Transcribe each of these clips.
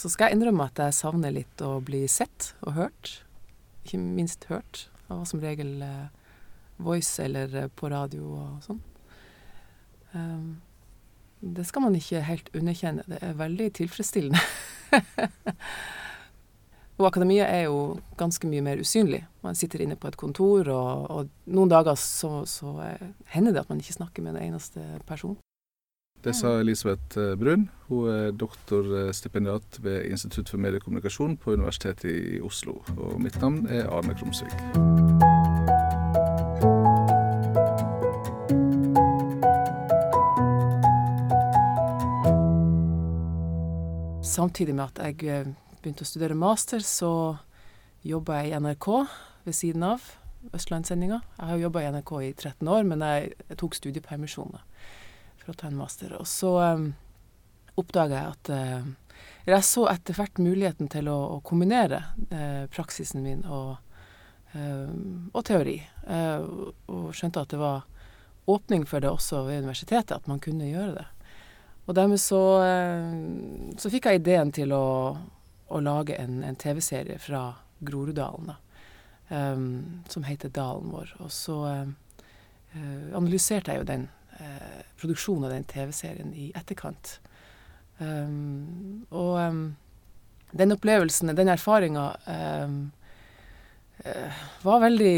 Så skal jeg innrømme at jeg savner litt å bli sett og hørt. Ikke minst hørt. Jeg var som regel eh, Voice eller eh, på radio og sånn. Um, det skal man ikke helt underkjenne. Det er veldig tilfredsstillende. og akademia er jo ganske mye mer usynlig. Man sitter inne på et kontor, og, og noen dager så, så eh, hender det at man ikke snakker med en eneste person. Det sa Elisabeth eh, Brun. Hun er doktorstipendiat ved Institutt for mediekommunikasjon på Universitetet i Oslo. Og mitt navn er Arne Krumsvik. Samtidig med at jeg eh, begynte å studere master, så jobba jeg i NRK ved siden av Østlandssendinga. Jeg har jobba i NRK i 13 år, men jeg, tok studiepermisjoner å ta en master. Og så um, oppdaga jeg at uh, jeg så etter hvert muligheten til å, å kombinere uh, praksisen min og, uh, og teori. og skjønte at det var åpning for det også ved universitetet, at man kunne gjøre det. Og dermed så, så fikk jeg ideen til å, å lage en, en TV-serie fra Groruddalen, da. Um, som heter Dalen vår. Og så analyserte jeg jo den eh, produksjon av den TV-serien i etterkant. Um, og um, den opplevelsen, den erfaringa, um, uh, var veldig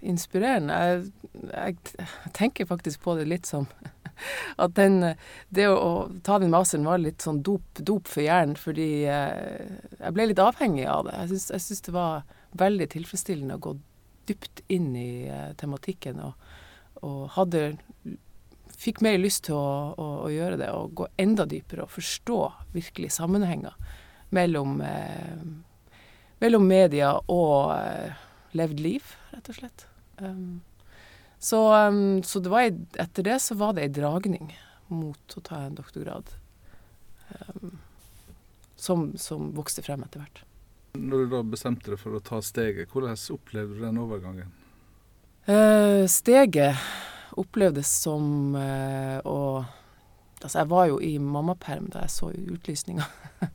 inspirerende. Jeg, jeg, tenker faktisk på det litt som at den, det å, å, ta den masteren var litt sånn dop, dop for hjernen, fordi uh, jeg ble litt avhengig av det. Jeg syns det var veldig tilfredsstillende å gå dypt inn i uh, tematikken. og og hadde Fikk mer lyst til å, å, å, gjøre det og gå enda dypere og forstå virkelig sammenhenger mellom, eh, mellom media og eh, levd liv, rett og slett. Um, så, um, så det var, etter det så var det ei dragning mot å ta en doktorgrad. Um, som, som, vokste frem etter hvert. Når du da bestemte deg for å ta steget, hvordan opplevde du den overgangen? Uh, steget opplevdes som uh, å Altså, jeg var jo i mammaperm da jeg så utlysninga.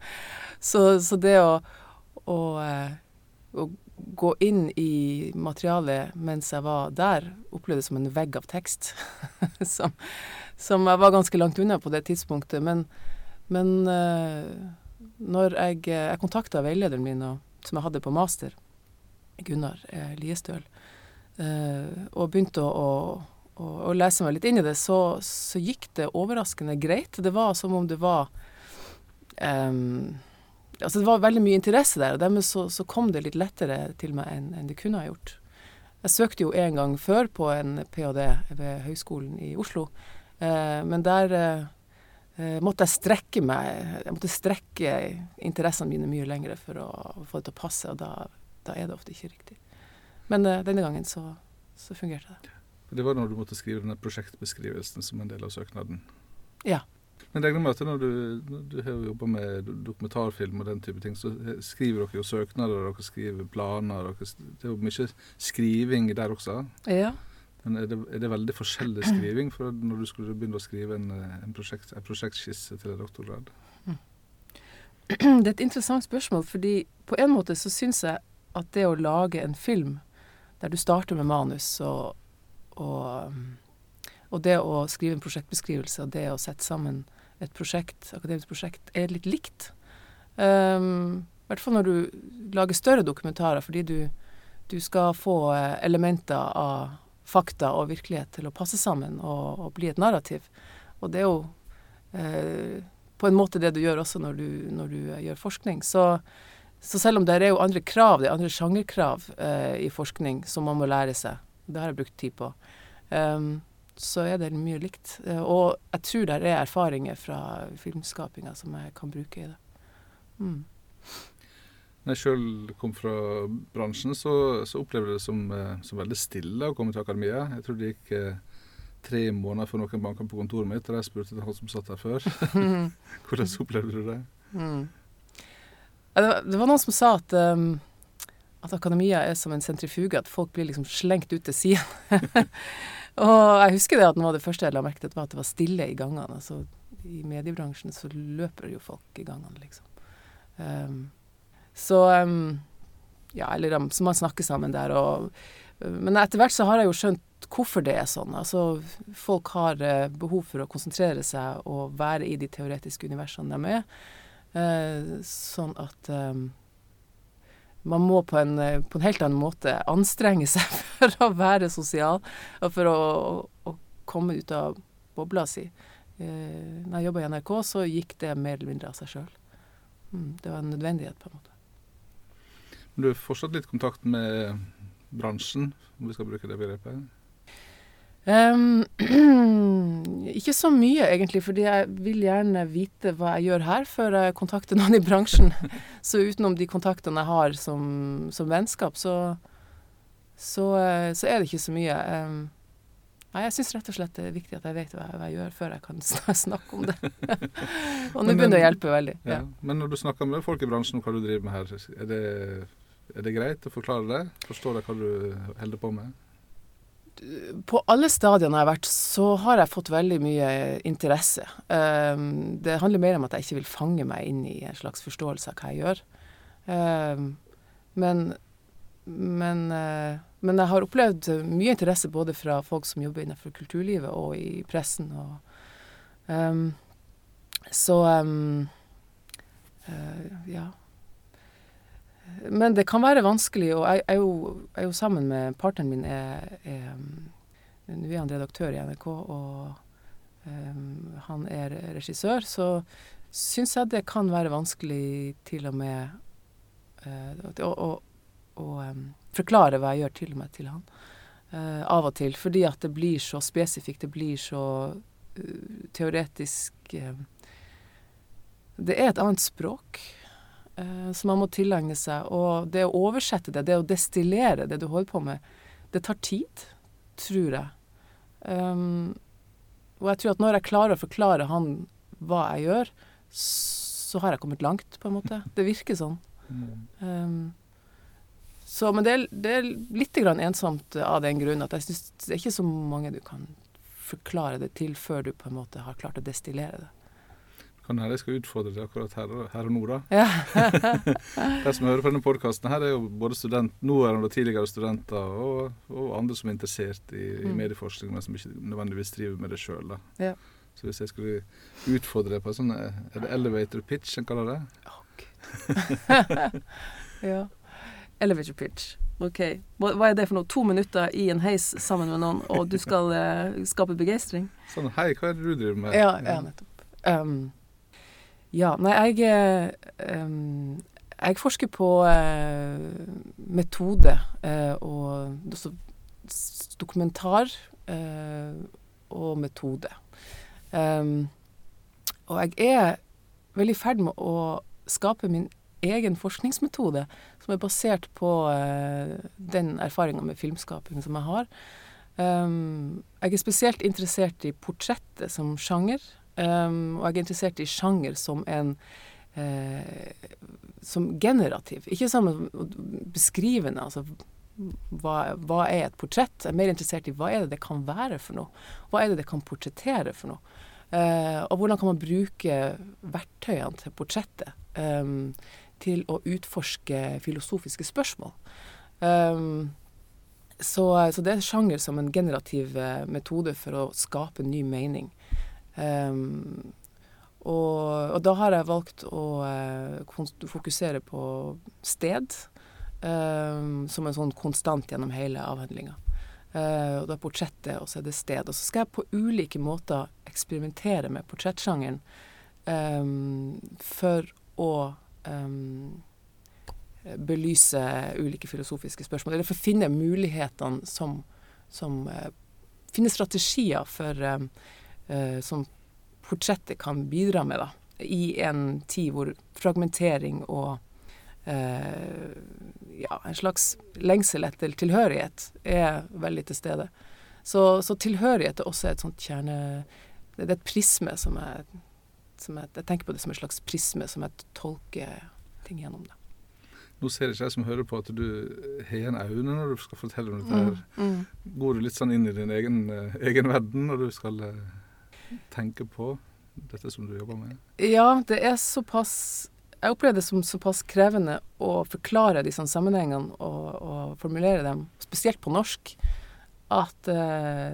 så, så, det å, å, uh, å, gå inn i materialet mens jeg var der, opplevdes som en vegg av tekst. som, som, jeg var ganske langt unna på det tidspunktet. Men, men når jeg, jeg kontakta veilederen min, og, som jeg hadde på master, Gunnar Liestøl, og begynte å, å, å, lese meg litt inn i det, så, så, gikk det overraskende greit. Det var som om det var um, Altså det var veldig mye interesse der, og dermed så, så kom det litt lettere til meg enn, enn det kunne ha gjort. Jeg søkte jo en gang før på en ph.d. ved Høgskolen i Oslo, eh, men der eh, måtte jeg strekke meg Jeg måtte strekke interessene mine mye lenger for å få det til å passe, og da, da er det ofte ikke riktig. Men uh, denne gangen så, så, fungerte det. Det var når du måtte skrive denne prosjektbeskrivelsen som en del av søknaden? Ja. Men jeg regner med at når du, du har jobba med dokumentarfilm og den type ting, så skriver dere jo søknader, dere skriver planer dere, Det er jo mye skriving der også? Ja. Men er det, er det veldig forskjellig skriving fra når du skulle begynne å skrive en, en, prosjekt, en prosjektskisse til en doktorgrad? Det er et interessant spørsmål, fordi på en måte så syns jeg at det å lage en film der du starter med manus og, og, og, det å skrive en prosjektbeskrivelse og det å sette sammen et prosjekt, akademisk prosjekt, er litt likt. Um, I hvert fall når du lager større dokumentarer, fordi du, du skal få eh, elementer av fakta og virkelighet til å passe sammen og, og bli et narrativ. Og det er jo eh, på en måte det du gjør også når du, når du gjør forskning. Så så selv om det er jo andre krav, det er andre sjangerkrav eh, i forskning som man må lære seg, det har jeg brukt tid på, um, så er det mye likt. Uh, og jeg tror det er erfaringer fra filmskapinga som jeg kan bruke i det. Mm. Når jeg sjøl kom fra bransjen, så, så opplevde jeg det som, eh, som, veldig stille å komme til akademia. Jeg tror det gikk eh, tre måneder før noen banka på kontoret mitt, og jeg spurte han som satt der før. Hvordan opplevde du det? Mm. Det var noen som sa at, um, at akademia er som en sentrifuge, at folk blir liksom slengt ut til siden. og jeg husker det at noe av det første jeg la merke til, var at det var stille i gangene. Altså, I mediebransjen så løper jo folk i gangene, liksom. Um, så um, Ja, eller de, så man snakker sammen der og Men etter hvert så har jeg jo skjønt hvorfor det er sånn. Altså, folk har uh, behov for å konsentrere seg og være i de teoretiske universene de er. Uh, sånn at um, man må på en, på en, helt annen måte anstrenge seg for å være sosial, og for å, å, å komme ut av bobla si. Eh, når jeg jobba i NRK, så gikk det mer eller mindre av seg sjøl. Mm, det var en nødvendighet, på en måte. Men du har fortsatt litt kontakt med bransjen, om vi skal bruke det begrepet? Ikke så mye, egentlig, fordi jeg vil gjerne vite hva jeg gjør her, før jeg kontakter noen i bransjen. så utenom de kontaktene jeg har som, som vennskap, så, så, eh, så, er det ikke så mye. Nei, jeg syns rett og slett det er viktig at jeg vet hva jeg, hva jeg gjør, før jeg kan snakke om det. og nå begynner det å hjelpe veldig. Ja. Ja. Men når du snakker med folk i bransjen om hva du driver med her, er det, er det greit å forklare det? Forstår de hva du holder på med? På alle stadiene jeg har vært, så har jeg fått veldig mye interesse. Um, det handler mer om at jeg ikke vil fange meg inn i en slags forståelse av hva jeg gjør. Um, men men uh, men jeg har opplevd mye interesse både fra folk som jobber innenfor kulturlivet og i pressen. Og, um, så uh, ja. Men det kan være vanskelig, og jeg er jo, jo sammen med partneren min er, er, Nå er han redaktør i NRK, og um, han er regissør. Så syns jeg det kan være vanskelig til og med uh, å, å, å forklare hva jeg gjør, til og med til han. Uh, av og til. Fordi at det blir så spesifikt, det blir så uh, teoretisk Det er et annet språk som man må tilegne seg. Og det å oversette det, det å destillere det du holder på med, det tar tid, tror jeg. Um, og jeg tror at når jeg klarer å forklare han hva jeg gjør, så har jeg kommet langt, på en måte. Det virker sånn. Um, så, men det er, det er litt ensomt av den grunn at jeg syns det er ikke så mange du kan forklare det til før du på en måte har klart å destillere det. Kan hende jeg skal utfordre deg akkurat her, her, og nå, da. Ja. De som hører på denne podkasten, her er jo både student, nåværende og tidligere studenter, og, og, andre som er interessert i, i mm. medieforskning, men som ikke nødvendigvis driver med det sjøl. Ja. Så hvis jeg skulle utfordre deg på sånn Er det elevator pitch en kaller det? Oh, ja. Elevator pitch. OK. Hva er det for noe? To minutter i en heis sammen med noen, og du skal uh, skape begeistring? Sånn Hei, hva er det du driver med? Ja, ja nettopp. Um, ja, nei, jeg um, Jeg forsker på uh, metode uh, og også dokumentar og metode. Um, og jeg er veldig i ferd med å skape min egen forskningsmetode som er basert på uh, den erfaringa med filmskaping som jeg har. Um, jeg er spesielt interessert i portrettet som sjanger, um, og jeg er interessert i sjanger som en uh, som generativ. Ikke som beskrivende, altså hva, hva, er et portrett? Jeg er mer interessert i hva er det det kan være for noe? Hva er det det kan portrettere for noe? Uh, og hvordan kan man bruke verktøyene til portrettet? Um, til å utforske filosofiske spørsmål. Um, så, så, det er sjanger som en generativ uh, metode for å skape ny mening. Um, og, og, da har jeg valgt å uh, fokusere på sted um, som en sånn konstant gjennom hele avhandlinga. Uh, og da portrettet, og så er det sted. Og så skal jeg på ulike måter eksperimentere med portrettsjangeren um, for å um, belyse ulike filosofiske spørsmål. Eller for å finne mulighetene som, som uh, Finne strategier for um, som portrettet kan bidra med, da. I en tid hvor fragmentering og eh, ja, en slags lengsel etter tilhørighet er veldig til stede. Så, så tilhørighet er også et sånt kjerne... Det er et prisme som er som jeg tenker på det som et slags prisme som jeg tolker ting gjennom. det. Nå ser ikke jeg som hører på at du har igjen øynene når du skal fortelle om dette. her. Mm, mm. Går du litt sånn inn i din egen, uh, egen verden når du skal uh, tenke på dette som du jobber med? Ja, det er såpass jeg opplever det som såpass krevende å forklare disse sammenhengene og, og formulere dem, spesielt på norsk, at eh,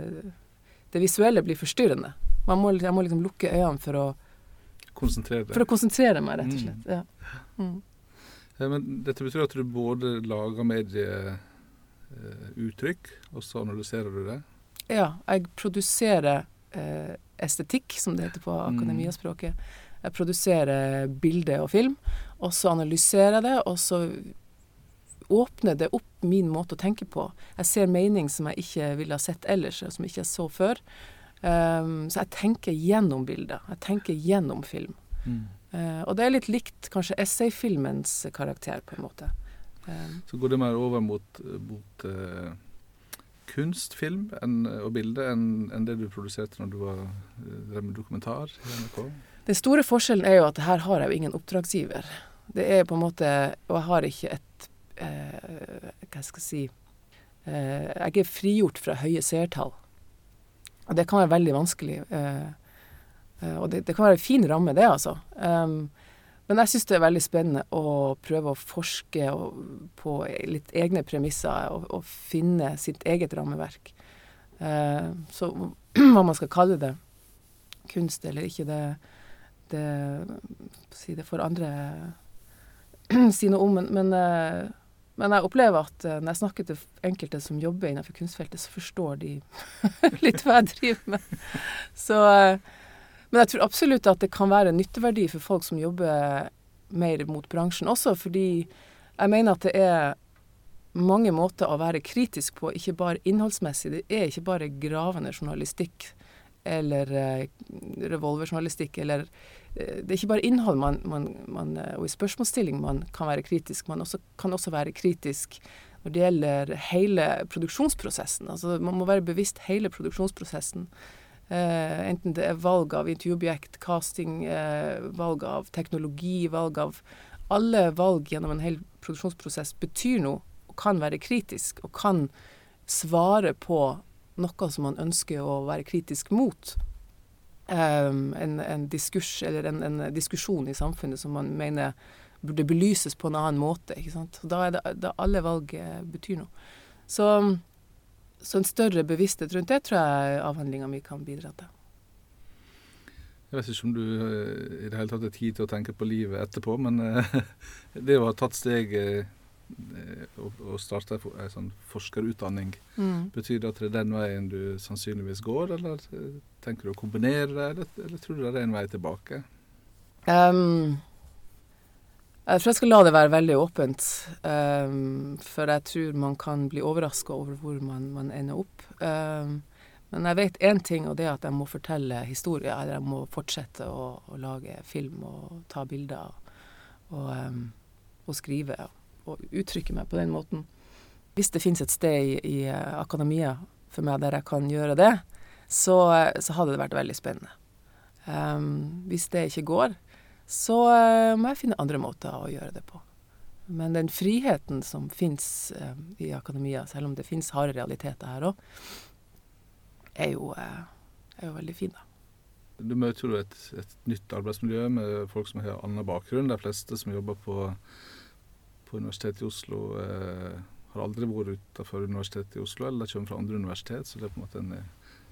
det visuelle blir forstyrrende. Må, jeg må liksom lukke øynene for å Konsentrere deg. For å konsentrere meg, rett og mm. slett. Ja. Mm. Ja, men dette betyr at du både lager medieuttrykk, og så analyserer du det? Ja, jeg produserer eh, estetikk, som det heter på mm. akademiaspråket. Jeg produserer bilde og film, og så analyserer jeg det, og så åpner det opp min måte å tenke på. Jeg ser mening som jeg ikke ville ha sett ellers, som jeg ikke så før. Um, så jeg tenker gjennom bilder. Jeg tenker gjennom film. Mm. Uh, og det er litt likt kanskje essayfilmens karakter, på en måte. Um, så går det mer over mot, mot uh, kunstfilm en, og bilde enn, en det du produserte når du var drev med dokumentar i NRK? Den store forskjellen er jo at her har jeg jo ingen oppdragsgiver. Det er på en måte Og jeg har ikke et eh, Hva skal jeg si Jeg er frigjort fra høye seertall. Og det kan være veldig vanskelig. Eh, eh, og det, det, kan være en fin ramme, det, altså. Um, men jeg syns det er veldig spennende å prøve å forske på litt egne premisser og, og finne sitt eget rammeverk. Eh, så hva man skal kalle det, kunst eller ikke, det, det, si det får andre si noe om. Men, men uh, men jeg opplever at uh, når jeg snakker til enkelte som jobber innenfor kunstfeltet, så forstår de litt hva jeg driver med. Så, uh, men jeg tror absolutt at det kan være en nytteverdi for folk som jobber mer mot bransjen også, fordi jeg mener at det er mange måter å være kritisk på, ikke bare innholdsmessig. Det er ikke bare gravende journalistikk eller uh, revolverjournalistikk eller Eh, det er ikke bare innhold man, man, man, eh, og i spørsmålsstilling man kan være kritisk, man også, kan også være kritisk når det gjelder hele produksjonsprosessen. Altså Man må være bevisst hele produksjonsprosessen. Eh, enten det er valg av intervjuobjekt, casting, uh, valg av teknologi, valg av Alle valg gjennom en hel produksjonsprosess betyr noe, og kan være kritisk, og kan svare på noe som man ønsker å være kritisk mot um, en, en, diskurs, eller en, en, diskusjon i samfunnet som man mener burde belyses på en annen måte. Da er det da alle valg betyr noe. Så, så, en større bevissthet rundt det tror jeg avhandlinga mi kan bidra til. Jeg vet ikke om du eh, i det hele tatt har tid til å tenke på livet etterpå, men uh, det å ha tatt steget å starte en sånn forskerutdanning, mm. betyr det at det er den veien du sannsynligvis går, eller tenker du å kombinere det, eller, eller tror du det er en vei tilbake? Um, jeg tror jeg skal la det være veldig åpent, um, for jeg tror man kan bli overraska over hvor man, man, ender opp. Um, men jeg vet én ting, og det er at jeg må fortelle historier. Eller jeg må fortsette å, å lage film og ta bilder og, og skrive. Og uttrykke meg på den måten. Hvis det finnes et sted i, i eh, akademia for meg der jeg kan gjøre det, så, så hadde det vært veldig spennende. Um, hvis det ikke går, så uh, må jeg finne andre måter å gjøre det på. Men den friheten som fins uh, i akademia, selv om det fins harde realiteter her òg, er, uh, er, jo veldig fin, da. Du møter jo et, et nytt arbeidsmiljø med folk som har annen bakgrunn. De fleste som jobber på på Universitetet i Oslo eh, har aldri vært utenfor Universitetet i Oslo, eller kommer fra andre universitet, så det er på en måte en,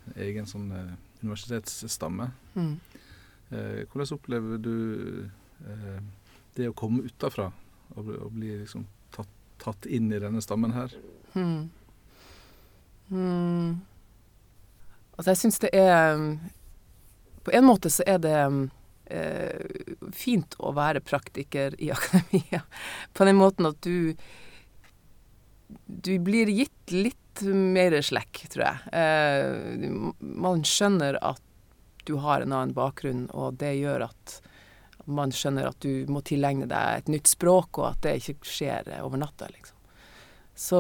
en egen sånn eh, universitetsstamme. Mm. Eh, hvordan opplever du eh, det å komme utafra og, og, bli liksom tatt, tatt, inn i denne stammen her? Hmm. Hmm. Altså, jeg syns det er På en måte så er det eh, fint å være praktiker i akademia. På den måten at du Du blir gitt litt mer slekk, tror jeg. Eh, man skjønner at du har en annen bakgrunn, og det gjør at man skjønner at du må tilegne deg et nytt språk, og at det ikke skjer over natta, liksom. Så,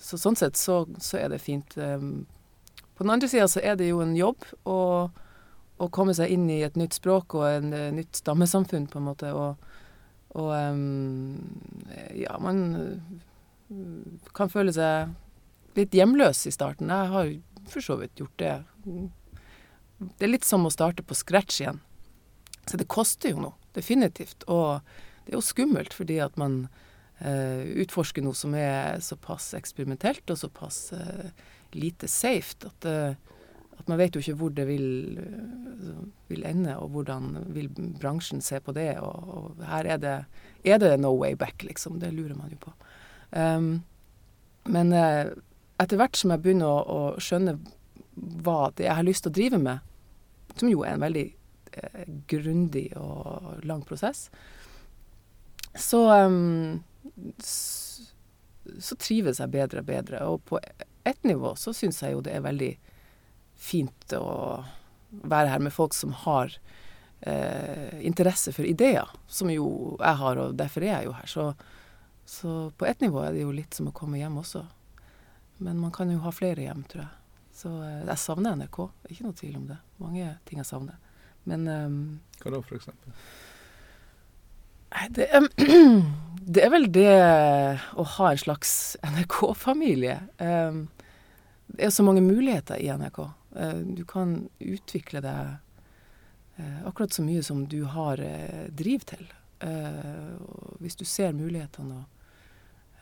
så sånn sett så, så, er det fint. Um, på den andre sida så er det jo en jobb, å, å komme seg inn i et nytt språk og en uh, nytt stammesamfunn, på en måte. Og, og um, ja, man kan føle seg litt hjemløs i starten. Jeg har for så vidt gjort det. Det er litt som å starte på scratch igjen. Så det koster jo noe. definitivt. Og det er jo skummelt fordi at man eh, utforsker noe som er såpass eksperimentelt og såpass eh, lite safe at, eh, at, man vet jo ikke hvor det vil, vil, ende, og hvordan vil bransjen se på det. Og, og her er det, er det, no way back, liksom. Det lurer man jo på. Um, men etter hvert som jeg begynner å, å skjønne hva det jeg har lyst til å drive med, som jo er en veldig eh, grundig og lang prosess, så, um, så trives jeg bedre og bedre. Og på ett nivå så syns jeg jo det er veldig fint å være her med folk som har eh, interesse for ideer, som jo jeg har, og derfor er jeg jo her. Så, så på ett nivå er det jo litt som å komme hjem også. Men man kan jo ha flere hjem, tror jeg. Så eh, jeg savner NRK. Ikke noe tvil om det. Mange ting jeg savner. Men um, Hva da, for eksempel? Det, er, det, er vel det å ha en slags NRK-familie. Um, det er så mange muligheter i NRK. Uh, du kan utvikle deg uh, akkurat så mye som du har uh, driv til. hvis du ser mulighetene og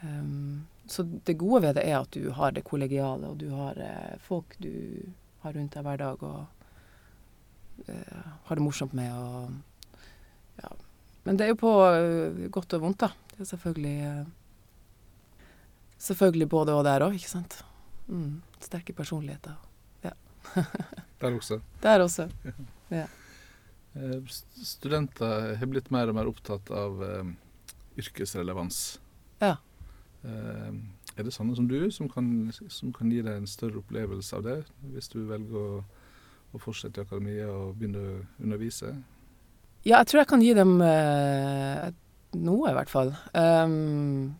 Um, så det gode ved det er at du har det kollegiale, og du har eh, folk du har rundt deg hver dag og eh, har det morsomt med. Og, ja. Men det er jo på uh, godt og vondt, da. Det er selvfølgelig uh, Selvfølgelig både og der òg, ikke sant. Mm, sterke personligheter. Ja. der også. Der også, ja. Eh, studenter har blitt mer og mer opptatt av yrkesrelevans. Ja. Uh, er det sånne som du som kan, som kan, gi deg en større opplevelse av det, hvis du velger å, å fortsette i akademiet og begynne å undervise? Ja, jeg tror jeg kan gi dem uh, noe, i hvert fall. Um,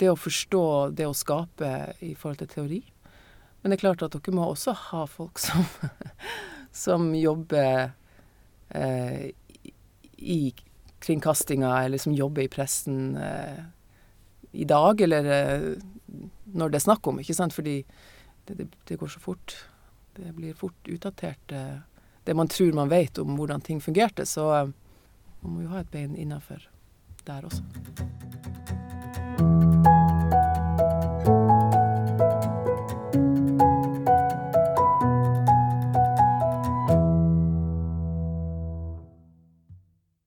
det å forstå det å skape i forhold til teori. Men det er klart at dere må også ha folk som, som jobber uh, i kringkastinga, eller som jobber i pressen. Uh, i dag, eller eh, når det er snakk om, ikke sant. Fordi det, det, det går så fort. Det blir fort utdatert, eh, det man tror man vet om hvordan ting fungerte. Så eh, man må jo ha et bein innafor der også.